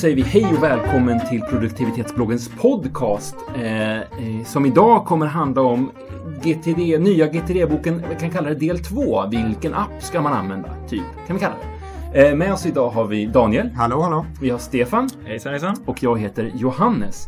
säger vi hej och välkommen till produktivitetsbloggens podcast eh, eh, som idag kommer handla om GTD, nya GTD-boken, vi kan kalla det del 2. Vilken app ska man använda? Typ, kan vi kalla det. Eh, med oss idag har vi Daniel. Hallå, hallå. Vi har Stefan. Hejsan, hejsan. Och jag heter Johannes.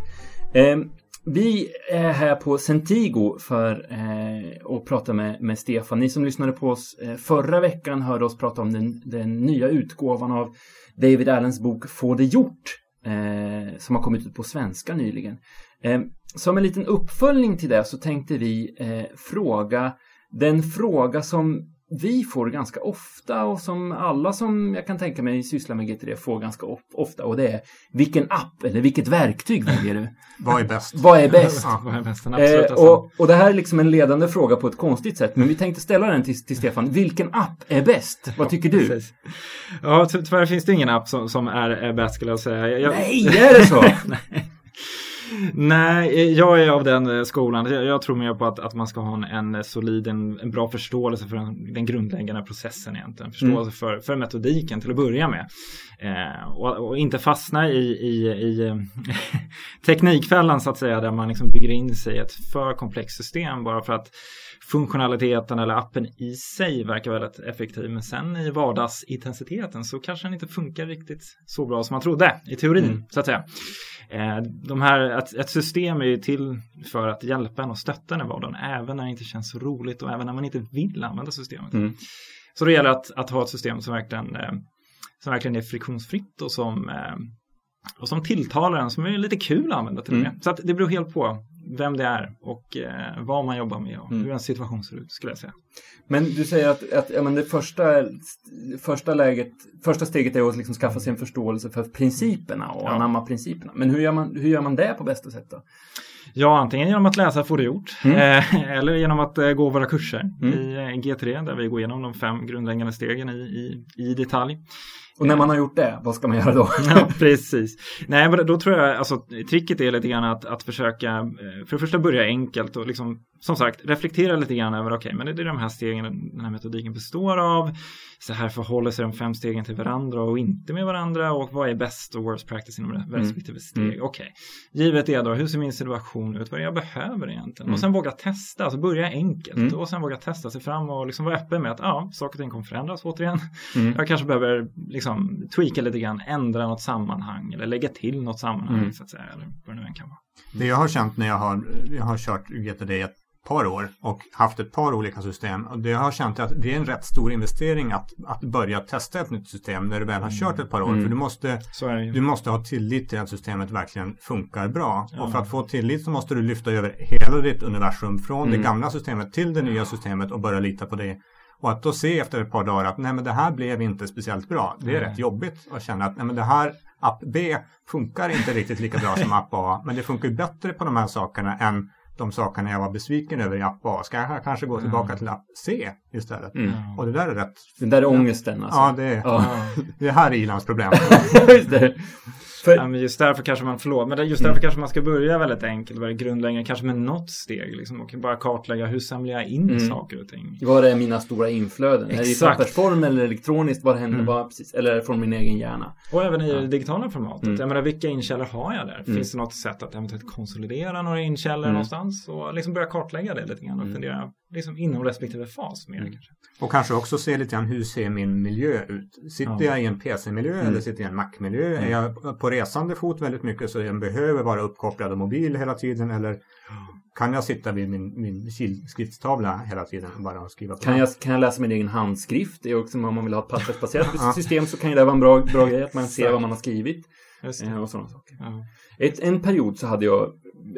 Eh, vi är här på Centigo för eh, att prata med, med Stefan. Ni som lyssnade på oss eh, förra veckan hörde oss prata om den, den nya utgåvan av David Allens bok Få det gjort eh, som har kommit ut på svenska nyligen. Eh, som en liten uppföljning till det så tänkte vi eh, fråga den fråga som vi får ganska ofta och som alla som jag kan tänka mig sysslar med GTD får ganska ofta och det är vilken app eller vilket verktyg väljer du? Vad är bäst? Vad är bäst? Ja, vad är bäst? Eh, och, och det här är liksom en ledande fråga på ett konstigt sätt men vi tänkte ställa den till, till Stefan. Vilken app är bäst? Vad tycker du? Ja, ty- tyvärr finns det ingen app som, som är, är bäst skulle jag säga. Jag, Nej, är det så? Nej, jag är av den eh, skolan. Jag, jag tror mer på att, att man ska ha en, en solid, en, en bra förståelse för den, den grundläggande processen egentligen. Förståelse för, för metodiken till att börja med. Eh, och, och inte fastna i, i, i eh, teknikfällan så att säga, där man liksom bygger in sig i ett för komplext system bara för att funktionaliteten eller appen i sig verkar väldigt effektiv. Men sen i vardagsintensiteten så kanske den inte funkar riktigt så bra som man trodde i teorin Mm. så att säga. Eh, de här, ett, ett system är ju till för att hjälpa en och stötta en i vardagen även när det inte känns roligt och även när man inte vill använda systemet. Mm. Så det gäller att, att ha ett system som verkligen, eh, som verkligen är friktionsfritt och som, eh, och som tilltalar en, som är lite kul att använda till och med. Mm. Så att det beror helt på vem det är och eh, vad man jobbar med och Mm. hur en situation ser ut skulle jag säga. Men du säger att, att ja, men det första, första, läget, första steget är att liksom skaffa sig en förståelse för principerna och Ja. anamma principerna. Men hur gör, man, hur gör man det på bästa sätt då? Ja, antingen genom att läsa Får det gjort Mm. eh, eller genom att eh, gå våra kurser Mm. i eh, GT3 där vi går igenom de fem grundläggande stegen i, i, i detalj. Och när man har gjort det, vad ska man göra då? Ja, precis. Nej, men då tror jag, alltså tricket är lite grann att, att försöka, eh, för det första börja enkelt och liksom, som sagt, reflektera lite grann över, okej, men det är de här stegen den här metodiken består av. Så här förhåller sig de fem stegen till varandra och inte med varandra och vad är best och worst practice inom respektive steg. Mm. Okej, givet det då, hur ser min situation ut? Vad är det jag behöver egentligen? Mm. Och sen våga testa, alltså börja enkelt Mm. och sen våga testa sig fram och liksom vara öppen med att ja, saker och ting kommer förändras återigen. Mm. Jag kanske behöver liksom tweaka lite grann, ändra något sammanhang eller lägga till något sammanhang Mm. så att säga. Eller vad det nu än kan vara. Det jag har känt när jag har, jag har kört GTD par år och haft ett par olika system. Och det har känt att det är en rätt stor investering att, att börja testa ett nytt system när du väl har kört ett par år. Mm. För du måste, du måste ha tillit till att systemet verkligen funkar bra. Ja. Och för att få tillit så måste du lyfta över hela ditt universum från Mm. det gamla systemet till det nya systemet och börja lita på det. Och att då se efter ett par dagar att nej men det här blev inte speciellt bra. Det är Nej. rätt jobbigt att känna att nej men det här app B funkar inte riktigt lika bra som app A. Men det funkar ju bättre på de här sakerna än de sakerna jag var besviken över i app A. Ska jag kanske gå tillbaka till app C istället? Mm. Och det där är rätt. Den där är ångesten alltså. Ja, det är, Ja. det här är Ilans problem. Just det. För, Ja, men just därför kanske man, förlåt, men just Mm. därför kanske man ska börja väldigt enkelt, väldigt grundläggande, kanske med något steg liksom, och bara kartlägga hur samlar jag in Mm. saker och ting. Vad är mina stora inflöden? Är det i Exakt. pappersform eller elektroniskt? Vad händer? Mm. Vad, precis, eller från min egen hjärna? Och även i Ja. det digitala formatet. Mm. Jag menar, vilka inkällor har jag där? Mm. Finns det något sätt att eventuellt konsolidera några inkällor Mm. någonstans? Och liksom börja kartlägga det lite grann och Mm. fundera liksom inom respektive fas mer Mm. kanske. Och kanske också se lite grann hur ser min miljö ut? Sitter Ja. jag i en PC-miljö Mm. eller sitter jag i en Mac-miljö? Mm. Är jag på resande fot väldigt mycket så jag behöver vara uppkopplad och mobil hela tiden? Eller kan jag sitta vid min, min kilskriftstavla hela tiden och bara skriva på Kan jag, kan jag läsa min egen handskrift? Det är också om man vill ha ett pappersbaserat system så kan ju det vara en bra, bra grej att man ser vad man har skrivit eh, och sådana saker. Ja. Ett, en period så hade jag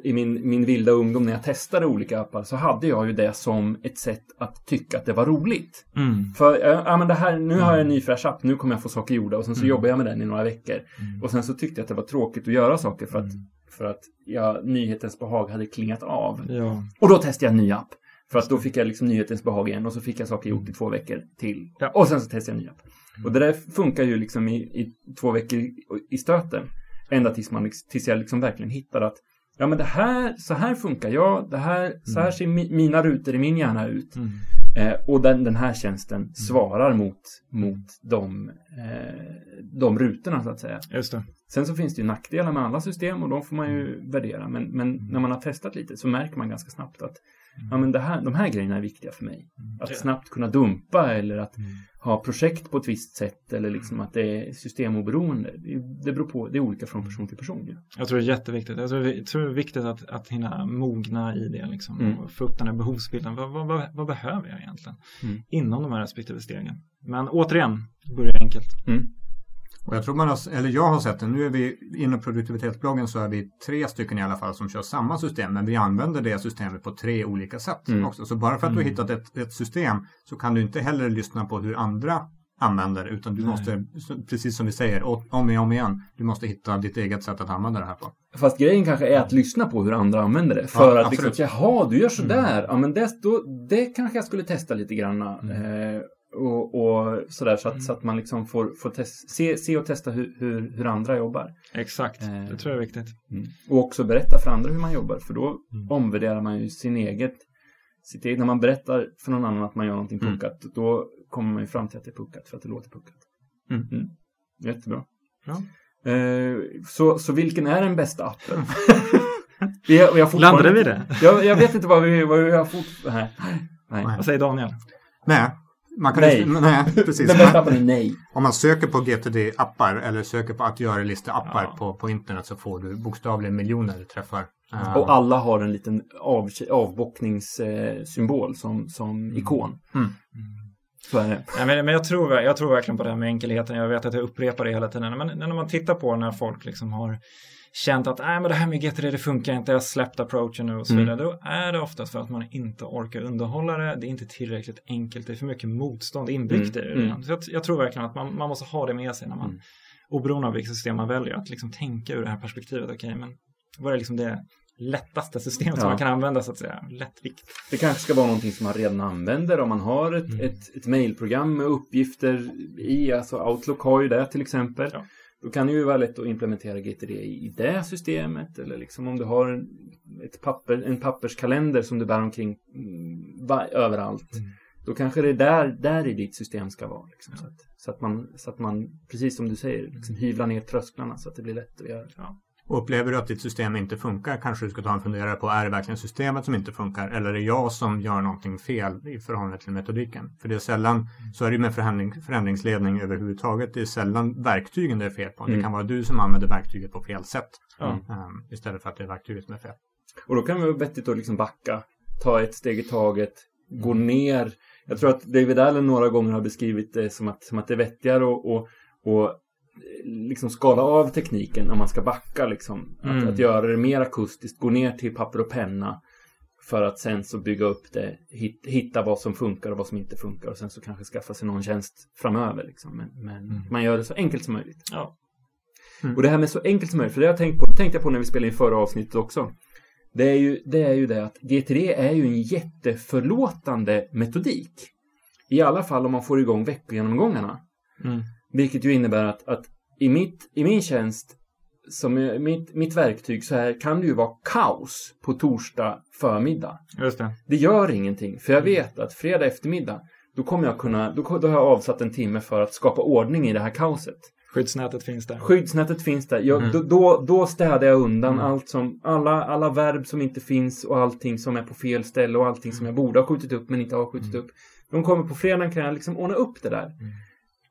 i min, min vilda ungdom när jag testade olika appar så hade jag ju det som ett sätt att tycka att det var roligt. Mm. För ja, men det här, nu har jag en ny fräsch app, nu kommer jag få saker gjorda och sen så Mm. jobbar jag med den i några veckor. Mm. Och sen så tyckte jag att det var tråkigt att göra saker för att, Mm. för att ja, nyhetens behag hade klingat av. Ja. Och då testade jag en ny app. För att då fick jag liksom nyhetens behag igen och så fick jag saker gjort i två veckor till. Ja. Och sen så testade jag en ny app. Och det där funkar ju liksom i, i två veckor i, i stöten. Ända tills, man, liksom- tills jag liksom verkligen hittar att ja men det här, så här funkar jag, det här, så här ser mi, mina rutor i min hjärna ut. Mm. Eh, och den, den här tjänsten svarar mot, mot de, eh, de rutorna så att säga. Just det. Sen så finns det ju nackdelar med alla system och de får man ju värdera. Men, men när man har testat lite så märker man ganska snabbt att ja, men det här, de här grejerna är viktiga för mig. Att snabbt kunna dumpa eller att Mm. Ha projekt på ett visst sätt eller liksom att det är systemoberoende. Det, beror på, det är olika från person till person. Ja. Jag tror det är jätteviktigt. Jag tror det är, viktigt att, att hinna mogna i det liksom. Mm. Och få upp den här behovsbilden. Vad, vad, vad, vad behöver jag egentligen? Mm. Inom de här respektive stegen. Men återigen, börja enkelt. Och jag tror man har, eller jag har sett det, nu är vi inom produktivitetsbloggen så är vi tre stycken i alla fall som kör samma system men vi använder det systemet på tre olika sätt Mm. också. Så bara för att du har Mm. hittat ett, ett system så kan du inte heller lyssna på hur andra använder utan du Nej. måste, precis som vi säger, om och om igen, du måste hitta ditt eget sätt att använda det här på. Fast grejen kanske är att lyssna på hur andra använder det. För Ja, att liksom, absolut. jaha, du gör sådär. Ja, men det, då, det kanske jag skulle testa lite grann. Eh, och, och sådär så att, så att man liksom får, får test, se, se och testa hur, hur, hur andra jobbar. Exakt, Eh. det tror jag är viktigt. Och också berätta för andra hur man jobbar. För då Mm. omvärderar man ju sin eget, sitt eget. När man berättar för någon annan att man gör någonting Mm. puckat. Då kommer man ju fram till att det är puckat för att det låter puckat. Mm. Jättebra. Bra. Eh, så, så vilken är den bästa appen? vi har, vi har fortfarande- Landade vi det? Jag, jag vet inte vad vi, vad vi har fått. Nej. Nej. Nej. Vad säger Daniel? Nej, man kan Nej. Inte, nej, precis. Den bästa appen är nej. Om man söker på GTD-appar eller söker på att göra-lista-appar Ja. på, på internet så får du bokstavligen miljoner träffar. Eh, Och alla har en liten av, avbockningssymbol som, som ikon. Mm. Så är det. Nej, men, men jag, tror, jag tror verkligen på det här med enkelheten. Jag vet att jag upprepar det hela tiden. Men när man tittar på när folk liksom har känt att Nej, men det här med GTD det funkar inte, jag har släppt approachen nu och så Mm. vidare. Då är det oftast för att man inte orkar underhålla det. Det är inte tillräckligt enkelt, det är för mycket motstånd inbyggt Mm, i det. mm. Så jag, jag tror verkligen att man, man måste ha det med sig när man, Mm. oberoende av vilket system man väljer, att liksom tänka ur det här perspektivet. Okej, men vad är liksom det lättaste systemet som Ja. man kan använda så att säga? Lättvikt. Det kanske ska vara någonting som man redan använder. Om man har ett, Mm. ett, ett mailprogram med uppgifter i, alltså Outlook har ju det till exempel. Ja. Då kan det ju vara lätt att implementera GTD i det systemet. Eller liksom om du har en, ett papper, en papperskalender som du bär omkring mm, va, överallt. Mm. Då kanske det är där, där i ditt system ska vara. Liksom, så, att, så, att man, så att man, precis som du säger, liksom hyvlar ner trösklarna så att det blir lätt att göra. Ja. Och upplever du att ditt system inte funkar kanske du ska ta en funderare på är det verkligen systemet som inte funkar eller är det jag som gör någonting fel i förhållande till metodiken? För det är sällan, så är det ju med förändring, förändringsledning överhuvudtaget, det är sällan verktygen det är fel på. Det Mm. kan vara du som använder verktyget på fel sätt Ja. ehm, istället för att det är verktyget som är fel. Och då kan det vara vettigt att liksom backa, ta ett steg i taget, gå Mm. ner. Jag tror att David Allen några gånger har beskrivit det som att, som att det är vettigare att och, och liksom skala av tekniken när man ska backa. Liksom. Att, Mm. att göra det mer akustiskt, gå ner till papper och penna för att sen så bygga upp det, hit- hitta vad som funkar och vad som inte funkar och sen så kanske skaffa sig någon tjänst framöver. Liksom. Men, men Mm. man gör det så enkelt som möjligt. Ja. Mm. Och det här med så enkelt som möjligt, för det jag tänkt på, tänkte jag på när vi spelade in förra avsnittet också. Det är ju det, är ju det att GTD är ju en jätteförlåtande metodik. I alla fall om man får igång veckogenomgångarna. Mm. Vilket ju innebär att, att i, mitt, i min tjänst, som mitt, mitt verktyg, så här kan det ju vara kaos på torsdag förmiddag. Just det. Det gör ingenting, för jag vet att fredag eftermiddag, då kommer jag kunna, då, då har jag avsatt en timme för att skapa ordning i det här kaoset. Skyddsnätet finns där. Skyddsnätet finns där. Jag, Mm. då, då, då städar jag undan Mm. allt som, alla, alla verb som inte finns och allting som är på fel ställe och allting som jag borde ha skjutit upp men inte har skjutit upp. De kommer på fredagen kan jag liksom ordna upp det där.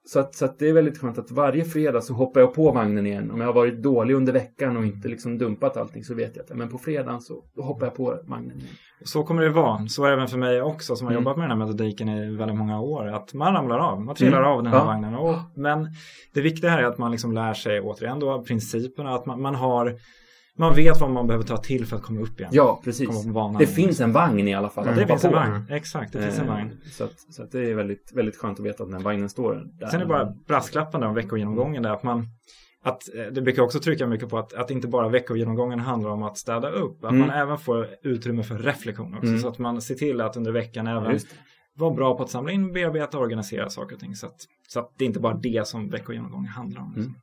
Så, att, så att det är väldigt skönt att varje fredag så hoppar jag på vagnen igen. Om jag har varit dålig under veckan och inte liksom dumpat allting så vet jag att men på fredagen så hoppar jag på vagnen igen. Så kommer det vara. Så är det även för mig också som har Mm. jobbat med den här metodiken i väldigt många år. Att man ramlar av, man trillar Mm. av den här Ja. vagnen. Och, men det viktiga här är att man liksom lär sig återigen då principerna. Att man, man har man vet vad man behöver ta till för att komma upp igen. Ja, precis. Det finns en vagn i alla fall. Att det finns en vagn. Exakt, det finns en Eh, vagn. Så, att, så att det är väldigt, väldigt skönt att veta att den vagnen står där. Sen är det bara brasklappen där om veckogenomgången där att man att eh, det brukar också trycka mycket på att, att inte bara veckogenomgången handlar om att städa upp. Att Mm. man även får utrymme för reflektion också. Mm. Så att man ser till att under veckan även vara bra på att samla in, bearbeta och organisera saker och ting. Så att, så att det inte bara är det som veckogenomgången handlar om. Liksom.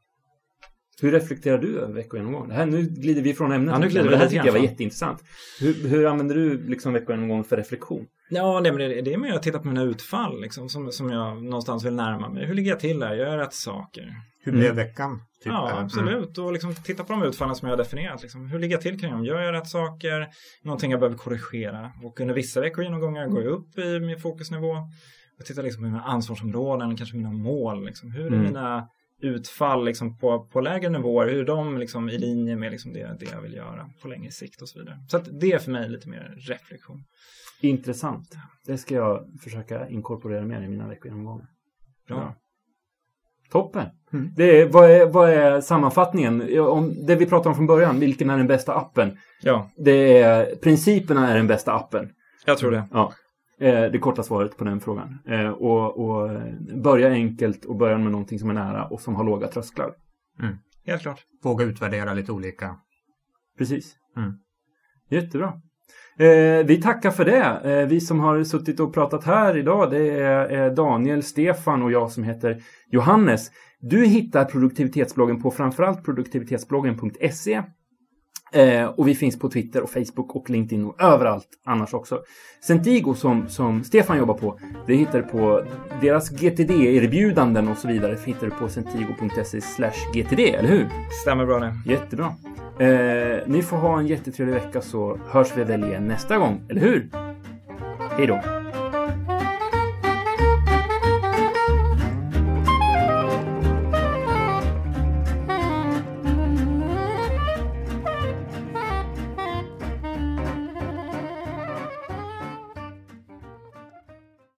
Mm. Hur reflekterar du över veckogenomgång? Det här, nu glider vi från ämnet. Ja, nu glider vi det här tycker jag var jätteintressant. Hur, hur använder du liksom veckogenomgång för reflektion? Ja, det, det, det är mer att titta på mina utfall liksom, som, som jag någonstans vill närma mig. Hur ligger jag till där? Gör jag rätt saker? Hur blev veckan? Typ, ja, eller? absolut. Och liksom titta på de utfallen som jag har definierat. Liksom. Hur ligger jag till kring dem? Gör jag rätt saker? Någonting jag behöver korrigera? Och under vissa veckor går jag upp i min fokusnivå. Jag tittar liksom på mina ansvarsområden, kanske mina mål. Liksom. Hur är Mm. mina utfall liksom, på, på lägre nivåer? Hur de liksom, i linje med liksom, det, det jag vill göra på längre sikt och så vidare. Så det är för mig lite mer reflektion. Intressant. Det ska jag försöka inkorporera mer i mina veckogenomgångar. Bra. Toppen. Mm. Det är, vad, är, vad är sammanfattningen? Ja, Om det vi pratade om från början, vilken är den bästa appen? Ja, Det är, principerna är den bästa appen. jag tror det. Ja, det korta svaret på den frågan. Eh, Och, och eh, börja enkelt och börja med någonting som är nära och som har låga trösklar. Helt klart. Våga utvärdera lite olika. Precis. Mm. Jättebra. Eh, vi tackar för det. Eh, vi som har suttit och pratat här idag det är eh, Daniel, Stefan och jag som heter Johannes. Du hittar produktivitetsbloggen på framförallt produktivitetsbloggen.se. Eh, och vi finns på Twitter och Facebook och LinkedIn och överallt annars också. Centigo som, som Stefan jobbar på, det hittar du på deras GTD-erbjudanden och så vidare hittar du på centigo.se GTD, eller hur? Stämmer bra det. Jättebra. Eh, ni får ha en jättetrevlig vecka så hörs vi väl igen nästa gång, eller hur? Hej då!